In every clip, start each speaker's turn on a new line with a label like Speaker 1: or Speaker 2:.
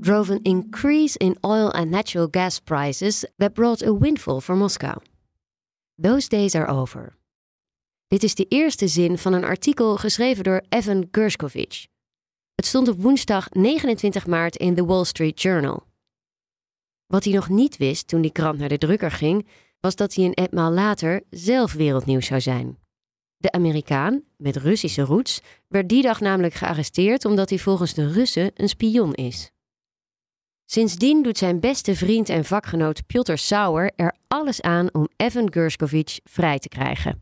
Speaker 1: drove an increase in oil and natural gas prices that brought a windfall for Moscow. Those days are over. Dit is de eerste zin van een artikel geschreven door Evan Gershkovich. Het stond op woensdag 29 maart in The Wall Street Journal. Wat hij nog niet wist toen die krant naar de drukker ging, was dat hij een etmaal later zelf wereldnieuws zou zijn. De Amerikaan, met Russische roots, werd die dag namelijk gearresteerd omdat hij volgens de Russen een spion is. Sindsdien doet zijn beste vriend en vakgenoot Piotr Sauer er alles aan om Evan Gershkovich vrij te krijgen.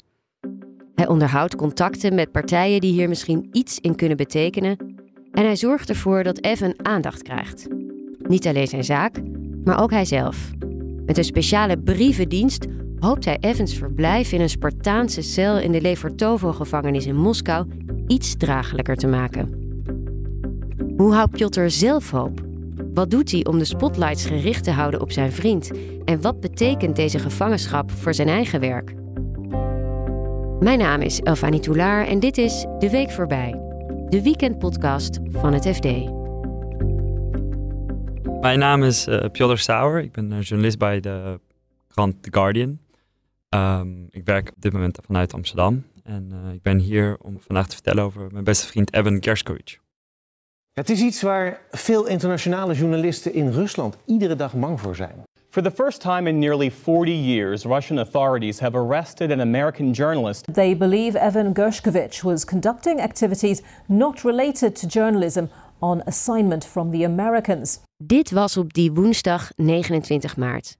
Speaker 1: Hij onderhoudt contacten met partijen die hier misschien iets in kunnen betekenen en hij zorgt ervoor dat Evan aandacht krijgt. Niet alleen zijn zaak, maar ook hijzelf. Met een speciale brievendienst hoopt hij Evans verblijf in een Spartaanse cel in de Lefortovo-gevangenis in Moskou iets draaglijker te maken. Hoe houdt Piotr zelf hoop? Wat doet hij om de spotlights gericht te houden op zijn vriend? En wat betekent deze gevangenschap voor zijn eigen werk? Mijn naam is Elfanie Toulaar en dit is De Week Voorbij, de weekendpodcast van het FD.
Speaker 2: Mijn naam is uh, Sauer. Ik ben journalist bij de krant The Guardian. Um, ik werk op dit moment vanuit Amsterdam. En uh, ik ben hier om vandaag te vertellen over mijn beste vriend Evan Gershkovich.
Speaker 3: Het is iets waar veel internationale journalisten in Rusland iedere dag bang voor zijn.
Speaker 4: For the first time in nearly 40 years, Russian authorities have arrested an American journalist.
Speaker 5: They believe Evan Gershkovich was conducting activities not related to journalism on assignment from the Americans.
Speaker 1: Dit was op die woensdag 29 maart.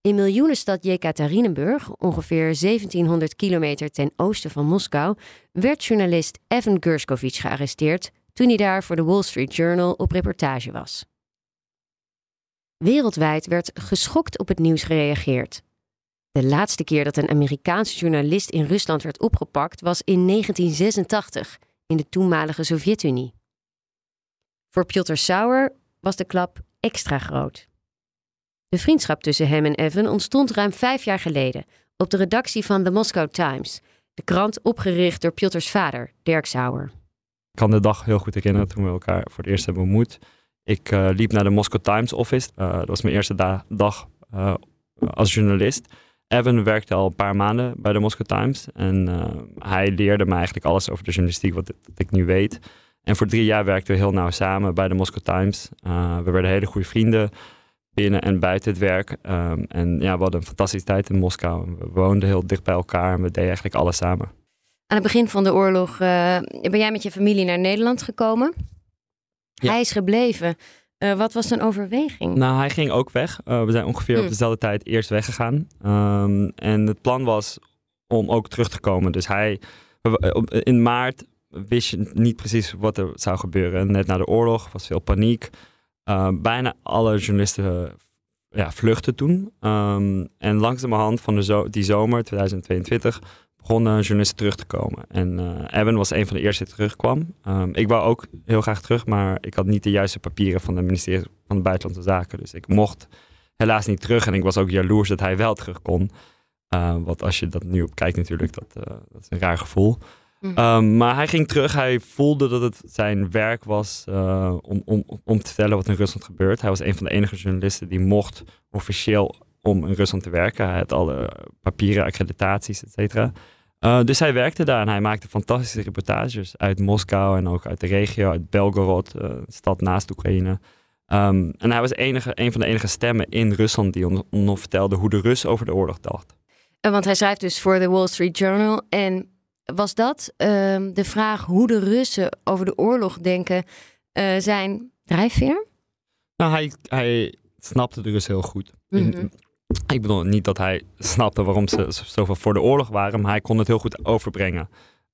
Speaker 1: In miljoenenstad Jekaterinenburg, ongeveer 1700 kilometer ten oosten van Moskou, werd journalist Evan Gershkovich gearresteerd toen hij daar voor de Wall Street Journal op reportage was. Wereldwijd werd geschokt op het nieuws gereageerd. De laatste keer dat een Amerikaanse journalist in Rusland werd opgepakt was in 1986 in de toenmalige Sovjet-Unie. Voor Piotr Sauer was de klap extra groot. De vriendschap tussen hem en Evan ontstond ruim vijf jaar geleden op de redactie van The Moscow Times, de krant opgericht door Piotrs vader, Dirk Sauer.
Speaker 2: Ik kan de dag heel goed herinneren toen we elkaar voor het eerst hebben ontmoet. Ik uh, liep naar de Moscow Times office. Uh, dat was mijn eerste da dag uh, als journalist. Evan werkte al een paar maanden bij de Moscow Times. En hij leerde me eigenlijk alles over de journalistiek wat, ik nu weet. En voor drie jaar werkten we heel nauw samen bij de Moscow Times. we werden hele goede vrienden binnen en buiten het werk. Um, en ja, we hadden een fantastische tijd in Moskou. We woonden heel dicht bij elkaar en we deden eigenlijk alles samen.
Speaker 1: Aan het begin van de oorlog uh, ben jij met je familie naar Nederland gekomen. Ja. Hij is gebleven. Uh, wat was zijn overweging?
Speaker 2: Nou, hij ging ook weg. Uh, we zijn ongeveer
Speaker 1: Hmm.
Speaker 2: op dezelfde tijd eerst weggegaan. Um, en het plan was om ook terug te komen. Dus hij, in maart wist je niet precies wat er zou gebeuren. Net na de oorlog was veel paniek. Bijna alle journalisten ja, vluchten toen. Um, en langzamerhand van de zo die zomer 2022 begonnen journalisten terug te komen. En uh, Evan was een van de eerste die terugkwam. Um, ik wou ook heel graag terug, maar ik had niet de juiste papieren van het ministerie van de Buitenlandse Zaken. Dus ik mocht helaas niet terug. En ik was ook jaloers dat hij wel terug kon. Uh, wat als je dat nu op kijkt natuurlijk, dat, uh, dat is een raar gevoel. Mm. Um, maar hij ging terug. Hij voelde dat het zijn werk was uh, om, om, om te vertellen wat in Rusland gebeurt. Hij was een van de enige journalisten die mocht officieel om in Rusland te werken. Hij had alle papieren, accreditaties, et cetera. Uh, dus hij werkte daar en hij maakte fantastische reportages uit Moskou en ook uit de regio, uit Belgorod, uh, een stad naast Oekraïne. Um, en hij was enige, een van de enige stemmen in Rusland die ons, vertelde hoe de Russen over de oorlog dachten.
Speaker 1: Want hij schrijft dus voor de Wall Street Journal en was dat uh, de vraag hoe de Russen over de oorlog denken zijn drijfveer?
Speaker 2: Nou, hij, hij snapte de Russen heel goed. Mm -hmm. Ik bedoel niet dat hij snapte waarom ze zoveel voor de oorlog waren, maar hij kon het heel goed overbrengen.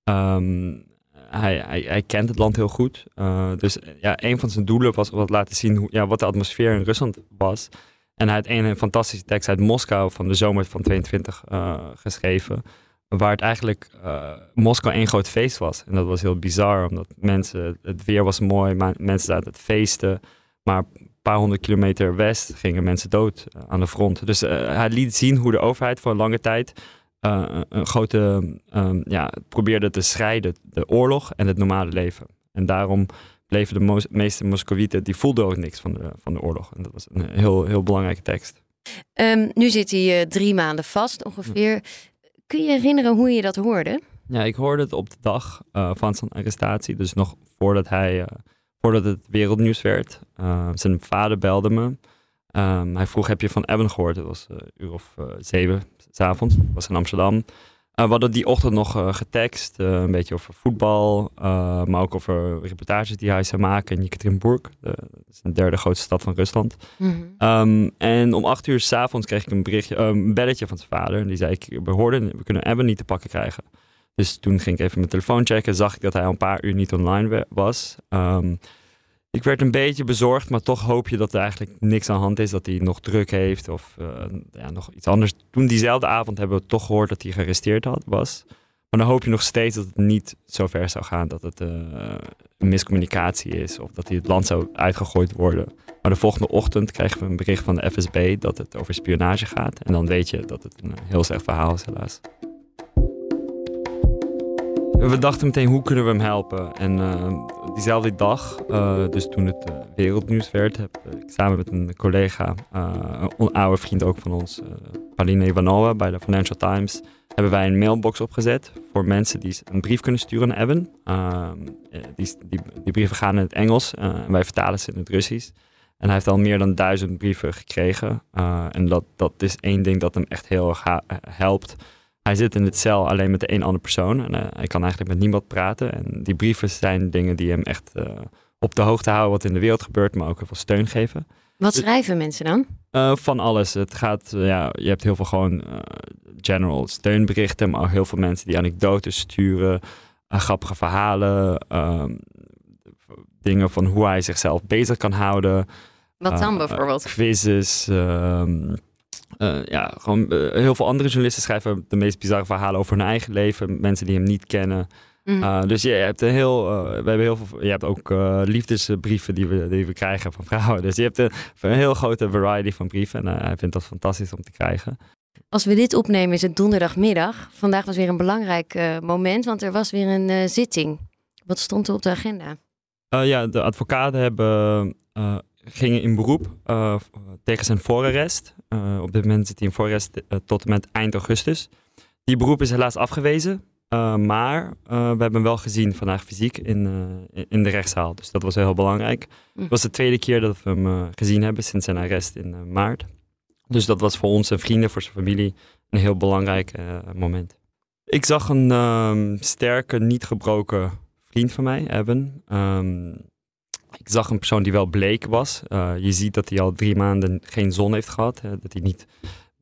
Speaker 2: Um, hij, hij, hij, kent het land heel goed. Uh, dus ja, een van zijn doelen was wat laten zien hoe, ja, wat de atmosfeer in Rusland was. En hij had een fantastische tekst uit Moskou van de zomer van 22 geschreven. Waar het eigenlijk Moskou één groot feest was. En dat was heel bizar, omdat mensen, het weer was mooi, mensen zaten het feesten. Maar een paar honderd kilometer west gingen mensen dood aan de front. Dus hij liet zien hoe de overheid voor een lange tijd uh, een grote, um, ja, probeerde te scheiden, de oorlog en het normale leven. En daarom bleven de meeste Moscovieten, die voelden ook niks van de, van de oorlog. En dat was een heel, heel belangrijke tekst.
Speaker 1: Um, nu zit hij uh, drie maanden vast ongeveer. Kun je herinneren hoe je dat hoorde?
Speaker 2: Ja, ik hoorde het op de dag uh, van zijn arrestatie. Dus nog voordat, hij, voordat het wereldnieuws werd. zijn vader belde me. Um, hij vroeg, heb je van Ebben gehoord? Het was een uur of zeven, s'avonds. Dat was in Amsterdam. Uh, we hadden die ochtend nog uh, getekst, uh, een beetje over voetbal, maar ook over reportages die hij zou maken in Yekaterinburg. dat is de derde grootste stad van Rusland. Mm -hmm. um, en om acht uur s'avonds kreeg ik een berichtje, een belletje van zijn vader. En die zei, ik, we hoorden, we kunnen Ebben niet te pakken krijgen. Dus toen ging ik even mijn telefoon checken, zag ik dat hij al een paar uur niet online was. Um, ik werd een beetje bezorgd, maar toch hoop je dat er eigenlijk niks aan hand is. Dat hij nog druk heeft of ja, nog iets anders. Toen diezelfde avond hebben we toch gehoord dat hij gearresteerd had, was. Maar dan hoop je nog steeds dat het niet zo ver zou gaan. Dat het uh, een miscommunicatie is of dat hij het land zou uitgegooid worden. Maar de volgende ochtend krijgen we een bericht van de FSB dat het over spionage gaat. En dan weet je dat het een heel slecht verhaal is helaas. We dachten meteen, hoe kunnen we hem helpen? En uh, diezelfde dag, uh, dus toen het uh, wereldnieuws werd, heb ik samen met een collega, een oude vriend ook van ons, Paulina Ivanova bij de Financial Times, hebben wij een mailbox opgezet voor mensen die een brief kunnen sturen naar Evan. die, die, die, brieven gaan in het Engels en wij vertalen ze in het Russisch. En hij heeft al meer dan duizend brieven gekregen. en dat, dat is één ding dat hem echt heel erg helpt hij zit in het cel alleen met de een andere persoon. En uh, hij kan eigenlijk met niemand praten. En die brieven zijn dingen die hem echt uh, op de hoogte houden wat in de wereld gebeurt, maar ook heel veel steun geven.
Speaker 1: Wat dus- schrijven mensen dan?
Speaker 2: Uh, van alles. Het gaat, ja, je hebt heel veel gewoon general steunberichten, maar ook heel veel mensen die anekdotes sturen, grappige verhalen, ehm, dingen van hoe hij zichzelf bezig kan houden.
Speaker 1: Wat dan bijvoorbeeld?
Speaker 2: quizzes. Ehm, uh, ja, gewoon uh, heel veel andere journalisten schrijven de meest bizarre verhalen over hun eigen leven. Mensen die hem niet kennen. Mm. Uh, dus je hebt een heel, we hebben heel veel, je hebt ook liefdesbrieven die we, die we krijgen van vrouwen. Dus je hebt een, een heel grote variety van brieven. En hij vindt dat fantastisch om te krijgen.
Speaker 1: Als we dit opnemen is het donderdagmiddag. Vandaag was weer een belangrijk moment, want er was weer een zitting. Wat stond er op de agenda?
Speaker 2: ja, de advocaten hebben gingen in beroep uh, tegen zijn voorarrest. Uh, op dit moment zit hij in voorarrest uh, tot en met eind augustus. Die beroep is helaas afgewezen. maar we hebben hem wel gezien vandaag fysiek in, in de rechtszaal. Dus dat was heel belangrijk. Hm. Het was de tweede keer dat we hem gezien hebben sinds zijn arrest in maart. Dus dat was voor ons en vrienden, voor zijn familie, een heel belangrijk moment. Ik zag een um, sterke, niet gebroken vriend van mij, Evan. Um, ik zag een persoon die wel bleek was. Uh, je ziet dat hij al drie maanden geen zon heeft gehad. Dat hij niet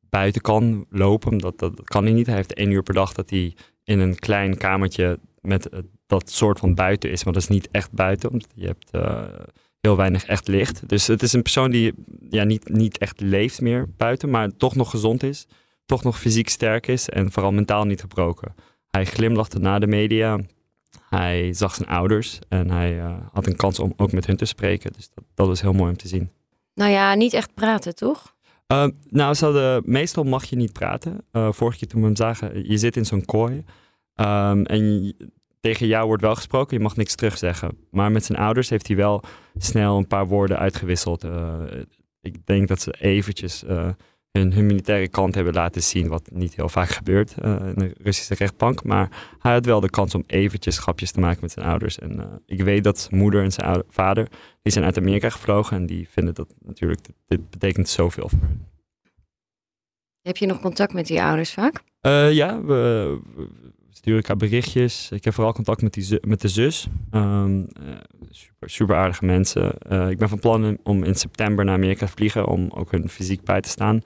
Speaker 2: buiten kan lopen. Dat, dat, kan hij niet. Hij heeft één uur per dag dat hij in een klein kamertje met uh, dat soort van buiten is. Maar dat is niet echt buiten, omdat je hebt uh, heel weinig echt licht. Dus het is een persoon die ja, niet, niet echt leeft meer buiten, maar toch nog gezond is. Toch nog fysiek sterk is en vooral mentaal niet gebroken. Hij glimlachte na de media. Hij zag zijn ouders en hij uh, had een kans om ook met hun te spreken. Dus dat, dat was heel mooi om te zien.
Speaker 1: Nou ja, niet echt praten, toch?
Speaker 2: Uh, nou, ze hadden, meestal mag je niet praten. Uh, vorige keer toen we hem zagen, je zit in zo'n kooi. Um, en je, tegen jou wordt wel gesproken, je mag niks terugzeggen. Maar met zijn ouders heeft hij wel snel een paar woorden uitgewisseld. ik denk dat ze eventjes hun, militaire kant hebben laten zien, wat niet heel vaak gebeurt uh, in de Russische rechtbank. Maar hij had wel de kans om eventjes grapjes te maken met zijn ouders. En uh, ik weet dat zijn moeder en zijn vader, die zijn uit Amerika gevlogen en die vinden dat natuurlijk, dit, betekent zoveel voor hen.
Speaker 1: Heb je nog contact met die ouders vaak?
Speaker 2: Uh, ja, we, we, sturen elkaar berichtjes. Ik heb vooral contact met, die met de zus. Um, super, super aardige mensen. ik ben van plan om in september naar Amerika te vliegen om ook hun fysiek bij te staan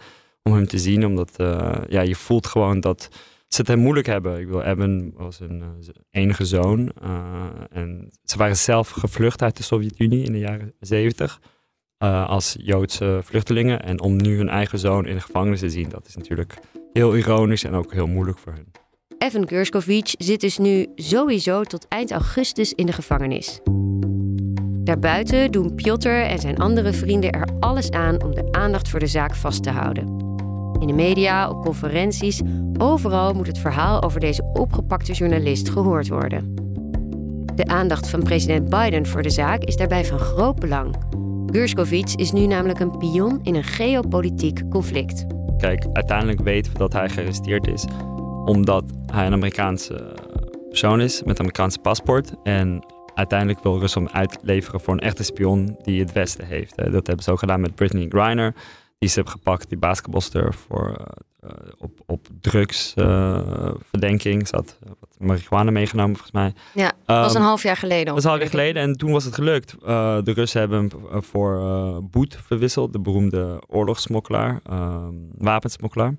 Speaker 2: om hem te zien. Omdat uh, ja, je voelt gewoon dat ze het hem moeilijk hebben. Ik bedoel, Evan was een uh, enige zoon. Uh, en ze waren zelf gevlucht uit de Sovjet-Unie in de jaren zeventig. eh, als Joodse vluchtelingen. En om nu hun eigen zoon in de gevangenis te zien, dat is natuurlijk heel ironisch en ook heel moeilijk voor hun.
Speaker 1: Evan Gershkovich zit dus nu sowieso tot eind augustus in de gevangenis. Daarbuiten doen Piotr en zijn andere vrienden er alles aan om de aandacht voor de zaak vast te houden. In de media, op conferenties, overal moet het verhaal over deze opgepakte journalist gehoord worden. De aandacht van president Biden voor de zaak is daarbij van groot belang. Gershkovich is nu namelijk een pion in een geopolitiek conflict.
Speaker 2: Kijk, uiteindelijk weten we dat hij gearresteerd is omdat hij een Amerikaanse persoon is met een Amerikaanse paspoort. En uiteindelijk wil Rusland hem uitleveren voor een echte spion die het Westen heeft. Dat hebben ze ook gedaan met Brittany Griner. Die ze hebben gepakt, die basketbalster, voor, uh, op, op drugsverdenking. Uh, ze had wat marihuana meegenomen, volgens mij.
Speaker 1: Ja, dat was een half jaar geleden.
Speaker 2: Dat was een half jaar geleden en toen was het gelukt. Uh, de Russen hebben hem voor Boet verwisseld, de beroemde oorlogssmokkelaar, ehm, wapensmokkelaar.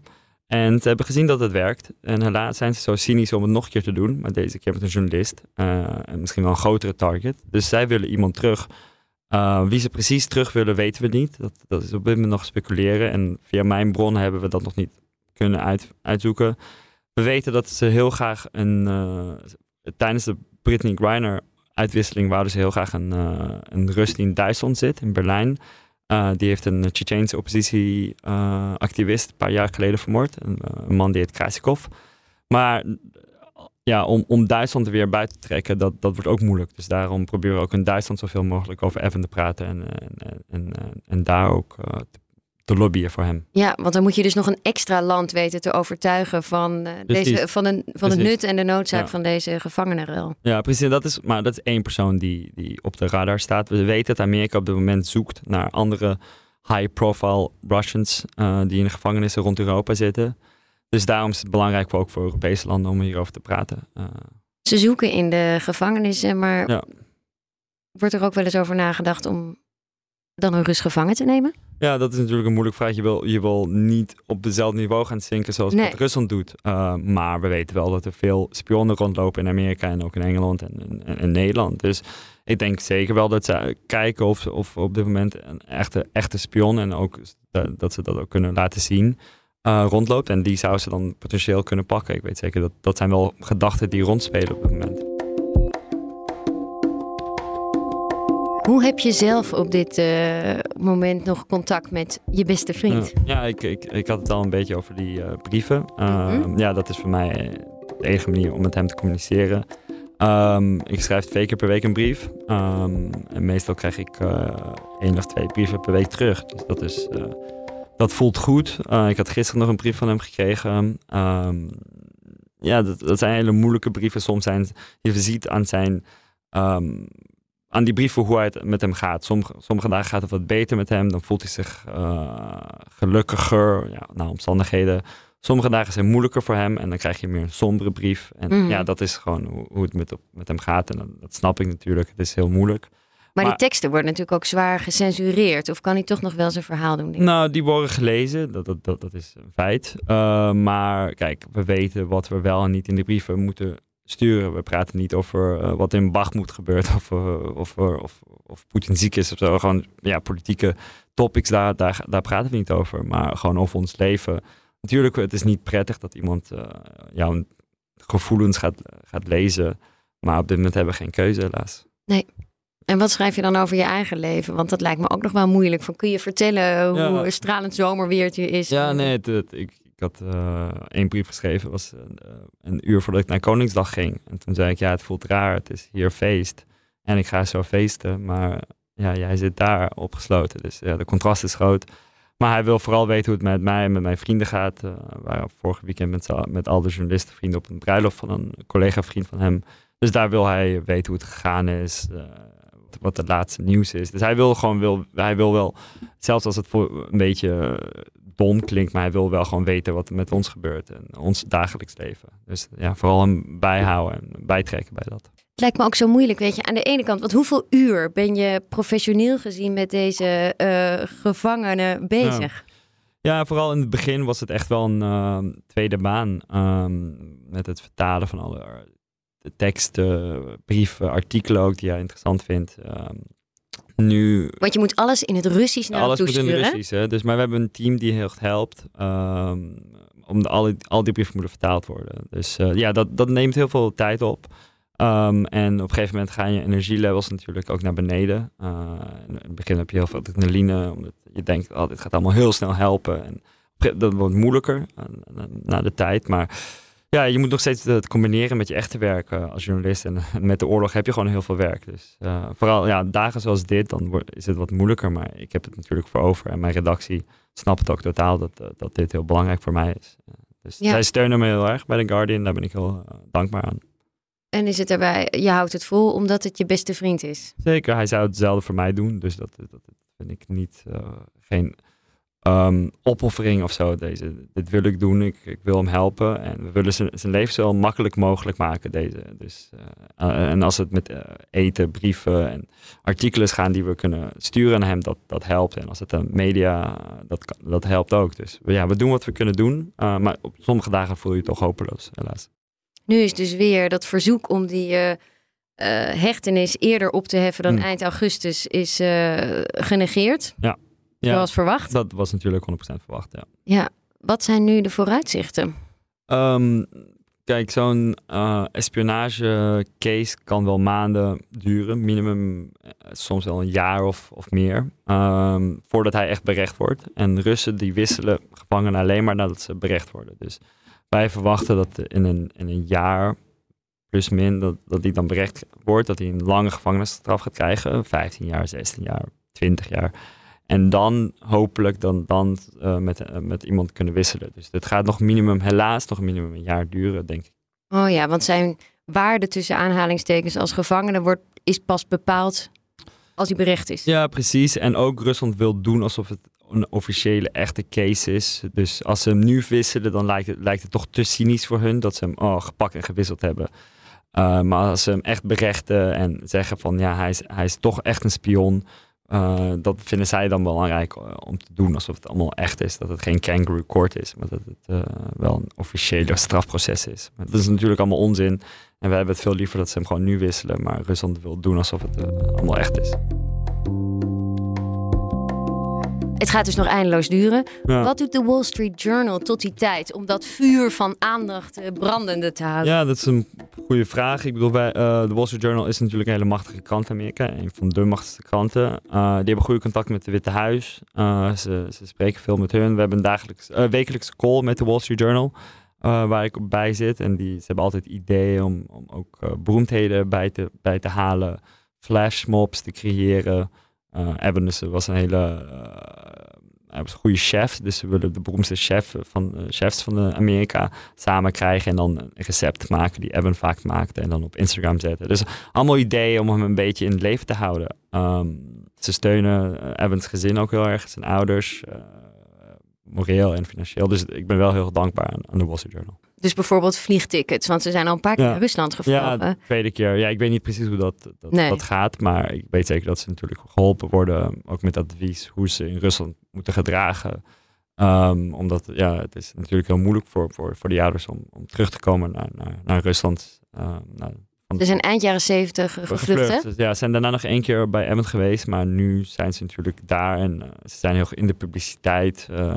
Speaker 2: En ze hebben gezien dat het werkt. En helaas zijn ze zo cynisch om het nog een keer te doen. Maar deze keer met een journalist. Uh, en misschien wel een grotere target. Dus zij willen iemand terug. Uh, wie ze precies terug willen, weten we niet. Dat, dat is op dit moment nog speculeren. En via mijn bron hebben we dat nog niet kunnen uit, uitzoeken. We weten dat ze heel graag een. Uh, tijdens de Britney Griner uitwisseling wouden ze heel graag een, een Rus die in Duitsland zit, in Berlijn. Uh, die heeft een Tsjetsjeense oppositieactivist uh, een paar jaar geleden vermoord. Een, een man die heet Krasikov. Maar ja, om, om Duitsland er weer buiten te trekken, dat, dat wordt ook moeilijk. Dus daarom proberen we ook in Duitsland zoveel mogelijk over Evan te praten. En, en, en, en daar ook uh, te, te lobbyen voor hem.
Speaker 1: Ja, want dan moet je dus nog een extra land weten te overtuigen van, uh, deze, van, een, van het nut en de noodzaak ja. van deze gevangenenruil.
Speaker 2: Ja, precies. Dat is, maar dat is één persoon die, die op de radar staat. We weten dat Amerika op dit moment zoekt naar andere high-profile Russians uh, die in de gevangenissen rond Europa zitten. Dus daarom is het belangrijk voor ook voor Europese landen om hierover te praten. Uh,
Speaker 1: Ze zoeken in de gevangenissen, maar ja. wordt er ook wel eens over nagedacht om dan een Rus gevangen te nemen?
Speaker 2: Ja, dat is natuurlijk een moeilijke vraag. Je wil, je wil niet op dezelfde niveau gaan zinken zoals nee. wat Rusland doet. Uh, maar we weten wel dat er veel spionnen rondlopen in Amerika en ook in Engeland en, en, en Nederland. Dus ik denk zeker wel dat ze kijken of, of op dit moment een echte, echte spion en ook dat, dat ze dat ook kunnen laten zien. Uh, rondloopt en die zou ze dan potentieel kunnen pakken. Ik weet zeker dat dat zijn wel gedachten die rondspelen op dit moment.
Speaker 1: Hoe heb je zelf op dit uh, moment nog contact met je beste vriend?
Speaker 2: Ja, ik, ik, ik, had het al een beetje over die uh, brieven. Uh, mm -hmm. Ja, dat is voor mij de enige manier om met hem te communiceren. Um, ik schrijf twee keer per week een brief. Um, en meestal krijg ik één of twee brieven per week terug. Dus dat, is, dat voelt goed. ik had gisteren nog een brief van hem gekregen. Um, ja, dat, dat, zijn hele moeilijke brieven. Soms zijn je ziet aan zijn aan die brieven hoe het met hem gaat. Sommige, sommige dagen gaat het wat beter met hem. Dan voelt hij zich uh, gelukkiger. Ja, naar omstandigheden. Sommige dagen zijn moeilijker voor hem. En dan krijg je meer een sombere brief. En mm. ja, dat is gewoon hoe, hoe het met, met hem gaat. En dat, dat, snap ik natuurlijk. Het is heel moeilijk.
Speaker 1: Maar, maar, die teksten worden natuurlijk ook zwaar gecensureerd. Of kan hij toch nog wel zijn verhaal doen?
Speaker 2: Nou, die worden gelezen. Dat, dat, dat, dat is een feit. Uh, maar kijk, we weten wat we wel en niet in de brieven moeten sturen. We praten niet over uh, wat in Bachmoed gebeurt of, uh, of, of, of Poetin ziek is of zo. Gewoon ja, politieke topics, daar, daar, daar praten we niet over. Maar gewoon over ons leven. Natuurlijk, het is niet prettig dat iemand uh, jouw gevoelens gaat, gaat lezen. Maar op dit moment hebben we geen keuze, helaas.
Speaker 1: Nee. En wat schrijf je dan over je eigen leven? Want dat lijkt me ook nog wel moeilijk. Van, kun je vertellen hoe ja. stralend zomerweertje is?
Speaker 2: Ja, nee, het, het, ik, ik had uh, één brief geschreven, was uh, een uur voordat ik naar Koningsdag ging. En toen zei ik, ja, het voelt raar, het is hier feest. En ik ga zo feesten, maar ja, jij zit daar opgesloten. Dus ja, de contrast is groot. Maar hij wil vooral weten hoe het met mij en met mijn vrienden gaat. Uh, we waren vorige weekend met, met al de journalisten vrienden op een bruiloft van een collega-vriend van hem. Dus daar wil hij weten hoe het gegaan is, wat het laatste nieuws is. Dus hij wil gewoon, wil, hij wil wel, zelfs als het voor een beetje dom klinkt, maar hij wil wel gewoon weten wat er met ons gebeurt en ons dagelijks leven. Dus ja, vooral hem bijhouden en bijtrekken bij dat.
Speaker 1: Het lijkt me ook zo moeilijk, weet je. Aan de ene kant, want hoeveel uur ben je professioneel gezien met deze uh, gevangenen bezig?
Speaker 2: Ja. ja. vooral in het begin was het echt wel een uh, tweede baan. Um, met het vertalen van alle de teksten, brieven, artikelen ook die jij interessant vindt. Um, Nu,
Speaker 1: Want je moet alles in het Russisch naar
Speaker 2: alles moet in het. Russisch. Hè? Dus, maar we hebben een team die heel erg helpt. ehm, om de, al, die, al die brieven moeten vertaald worden. Dus eh, ja, dat, dat neemt heel veel tijd op. Ehm, en op een gegeven moment gaan je energielevels natuurlijk ook naar beneden. Eh, in het begin heb je heel veel adrenaline. Omdat je denkt, oh, dit gaat allemaal heel snel helpen. En dat wordt moeilijker eh, na de tijd. Maar ja, je moet nog steeds het combineren met je echte werk eh, als journalist. En met de oorlog heb je gewoon heel veel werk. Dus eh, vooral ja, dagen zoals dit, dan is het wat moeilijker. Maar ik heb het natuurlijk voor over. En mijn redactie snapt het ook totaal dat, eh, dat dit heel belangrijk voor mij is. Eh, dus
Speaker 1: Ja.
Speaker 2: zij steunen me heel erg bij The Guardian. Daar ben ik heel eh, dankbaar aan.
Speaker 1: En is het daarbij, je houdt het vol omdat het je beste vriend is.
Speaker 2: Zeker, hij zou hetzelfde voor mij doen. Dus dat, dat, vind ik niet, eh, geen ehm, opoffering of zo. Deze, dit wil ik doen, ik, ik wil hem helpen. En we willen zijn, zijn leven zo makkelijk mogelijk maken. Deze. Dus, eh, eh, en als het met eh, eten, brieven en artikelen gaan die we kunnen sturen naar hem, dat, dat helpt. En als het aan media, dat, dat helpt ook. Dus ja, we doen wat we kunnen doen. maar op sommige dagen voel je je toch hopeloos, helaas.
Speaker 1: Nu is dus weer dat verzoek om die hechtenis eerder op te heffen dan
Speaker 2: Hmm.
Speaker 1: eind augustus is genegeerd.
Speaker 2: Ja.
Speaker 1: Zoals verwacht.
Speaker 2: Dat was natuurlijk 100% verwacht, ja.
Speaker 1: Ja. Wat zijn nu de vooruitzichten?
Speaker 2: Ehm, kijk, zo'n eh, espionage case kan wel maanden duren. Minimum eh, soms wel een jaar of, of meer. ehm, voordat hij echt berecht wordt. En Russen die wisselen gevangenen alleen maar nadat ze berecht worden. Dus wij verwachten dat in een, in een jaar, plus min, dat, dat hij dan berecht wordt. Dat hij een lange gevangenisstraf gaat krijgen. 15 jaar, 16 jaar, 20 jaar. En dan hopelijk dan, dan eh, met, eh, met iemand kunnen wisselen. Dus dit gaat nog minimum, helaas nog minimum een jaar duren, denk ik.
Speaker 1: Oh ja, want zijn waarde tussen aanhalingstekens als gevangene wordt, is pas bepaald als hij berecht is.
Speaker 2: Ja, precies. En ook Rusland wil doen alsof het een officiële echte case is. Dus als ze hem nu wisselen, dan lijkt het, lijkt het toch te cynisch voor hun dat ze hem oh, gepakt en gewisseld hebben. Uh, maar als ze hem echt berechten en zeggen van ja, hij is, hij is toch echt een spion. Uh, dat vinden zij dan belangrijk uh, om te doen alsof het allemaal echt is. Dat het geen kangaroo court is, maar dat het uh, wel een officiële strafproces is. Maar dat is natuurlijk allemaal onzin. En wij hebben het veel liever dat ze hem gewoon nu wisselen. Maar Rusland wil doen alsof het allemaal echt is.
Speaker 1: Het gaat dus nog eindeloos duren.
Speaker 2: Ja.
Speaker 1: Wat doet de Wall Street Journal tot die tijd om dat vuur van aandacht eh, brandende te houden?
Speaker 2: Ja, dat is een goede vraag. Ik bedoel, wij, uh, de Wall Street Journal is natuurlijk een hele machtige krant in Amerika. Een van de machtigste kranten. Uh, die hebben goede contact met het Witte Huis. Uh, ze, ze, spreken veel met hun. We hebben een dagelijks, wekelijkse call met de Wall Street Journal. Waar ik bij zit. En die, ze hebben altijd ideeën om, om ook beroemdheden bij te, bij te halen. Flashmobs te creëren. Uh, was een hele hij was een goede chef. Dus we willen de beroemdste chef van, uh, chefs van Amerika samen krijgen. En dan een recept maken die Evan vaak maakte. En dan op Instagram zetten. Dus allemaal ideeën om hem een beetje in het leven te houden. Um, ze steunen Evans gezin ook heel erg. Zijn ouders. Moreel en financieel. Dus ik ben wel heel dankbaar aan, aan de Wall Street Journal.
Speaker 1: Dus bijvoorbeeld vliegtickets, want ze zijn al een paar keer
Speaker 2: Ja.
Speaker 1: naar Rusland gevlogen.
Speaker 2: Ja, de tweede keer. Ja, ik weet niet precies hoe dat, dat,
Speaker 1: Nee.
Speaker 2: dat gaat. Maar ik weet zeker dat ze natuurlijk geholpen worden. Ook met advies hoe ze in Rusland moeten gedragen. Um, omdat ja, het is natuurlijk heel moeilijk voor, voor, voor die ouders om, om terug te komen naar, naar, naar Rusland. Naar,
Speaker 1: Ze zijn eind jaren zeventig gevlucht, hè?
Speaker 2: Dus ja, ze zijn daarna nog één keer bij Emmet geweest. Maar nu zijn ze natuurlijk daar. En uh, ze zijn heel in de publiciteit. Uh,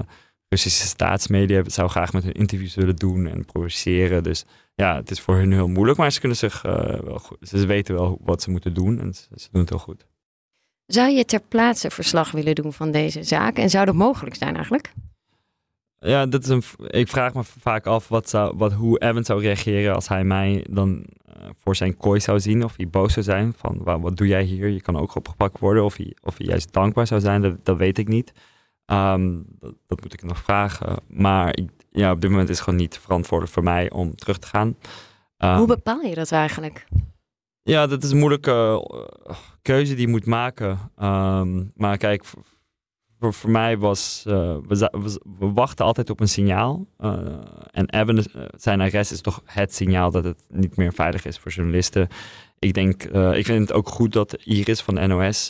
Speaker 2: Russische staatsmedia zou graag met hun interviews willen doen en provoceren. Dus ja, het is voor hun heel moeilijk. Maar ze kunnen zich uh, wel goed, ze weten wel wat ze moeten doen en ze, ze, doen het heel goed.
Speaker 1: Zou je ter plaatse verslag willen doen van deze zaak? En zou dat mogelijk zijn eigenlijk?
Speaker 2: Ja, dat is een, ik vraag me vaak af wat zou, wat, hoe Evan zou reageren als hij mij dan uh, voor zijn kooi zou zien. Of hij boos zou zijn van wat, wat doe jij hier? Je kan ook opgepakt worden. Of hij, of hij juist dankbaar zou zijn, dat, dat weet ik niet. Um, dat, dat, moet ik nog vragen. Maar ik, ja, op dit moment is het gewoon niet verantwoordelijk voor mij om terug te gaan.
Speaker 1: Um, Hoe bepaal je dat eigenlijk?
Speaker 2: Ja, dat is een moeilijke uh, keuze die je moet maken. Um, maar kijk, voor, voor mij was. Uh, we, we, we, wachten altijd op een signaal. Uh, en Evan, zijn arrest is toch het signaal dat het niet meer veilig is voor journalisten. Ik denk, uh, ik vind het ook goed dat Iris van de NOS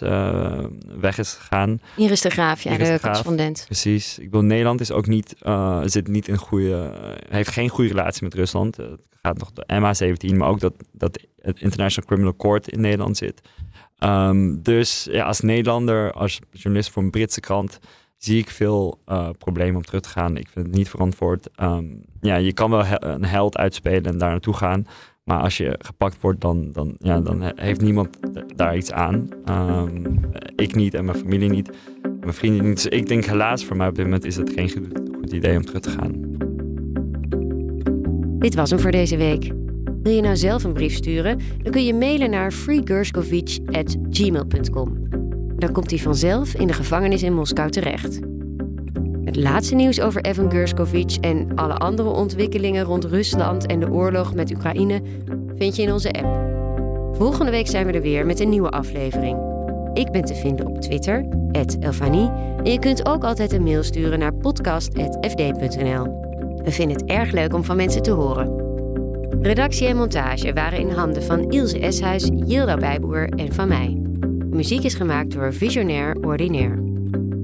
Speaker 2: weg is gegaan.
Speaker 1: Iris de Graaf, ja,
Speaker 2: Iris
Speaker 1: de,
Speaker 2: de Graaf,
Speaker 1: correspondent.
Speaker 2: Precies. Ik wil Nederland is ook niet, zit niet in goede, heeft geen goede relatie met Rusland. het gaat nog de MH17, maar ook dat, dat het International Criminal Court in Nederland zit. Ehm, dus als Nederlander, als journalist voor een Britse krant, zie ik veel uh, problemen om terug te gaan. Ik vind het niet verantwoord. Ehm, ja, je kan wel een held uitspelen en daar naartoe gaan. Maar als je gepakt wordt, dan, dan, ja, dan heeft niemand daar iets aan. Ehm, ik niet en mijn familie niet. Mijn vrienden niet. Dus ik denk helaas voor mij op dit moment is het geen goed, goed idee om terug te gaan.
Speaker 1: Dit was hem voor deze week. Wil je nou zelf een brief sturen? Dan kun je mailen naar freegerskovich.gmail.com. Dan komt hij vanzelf in de gevangenis in Moskou terecht. Het laatste nieuws over Evan Gerskovich en alle andere ontwikkelingen rond Rusland en de oorlog met Oekraïne vind je in onze app. Volgende week zijn we er weer met een nieuwe aflevering. Ik ben te vinden op Twitter, Elfanie. En je kunt ook altijd een mail sturen naar podcast.fd.nl. We vinden het erg leuk om van mensen te horen. Redactie en montage waren in handen van Ilse Eshuis, Yilda Bijboer en van mij. Muziek is gemaakt door Visionair Ordinaire.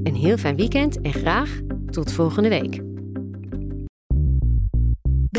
Speaker 1: Een heel fijn weekend en graag tot volgende week.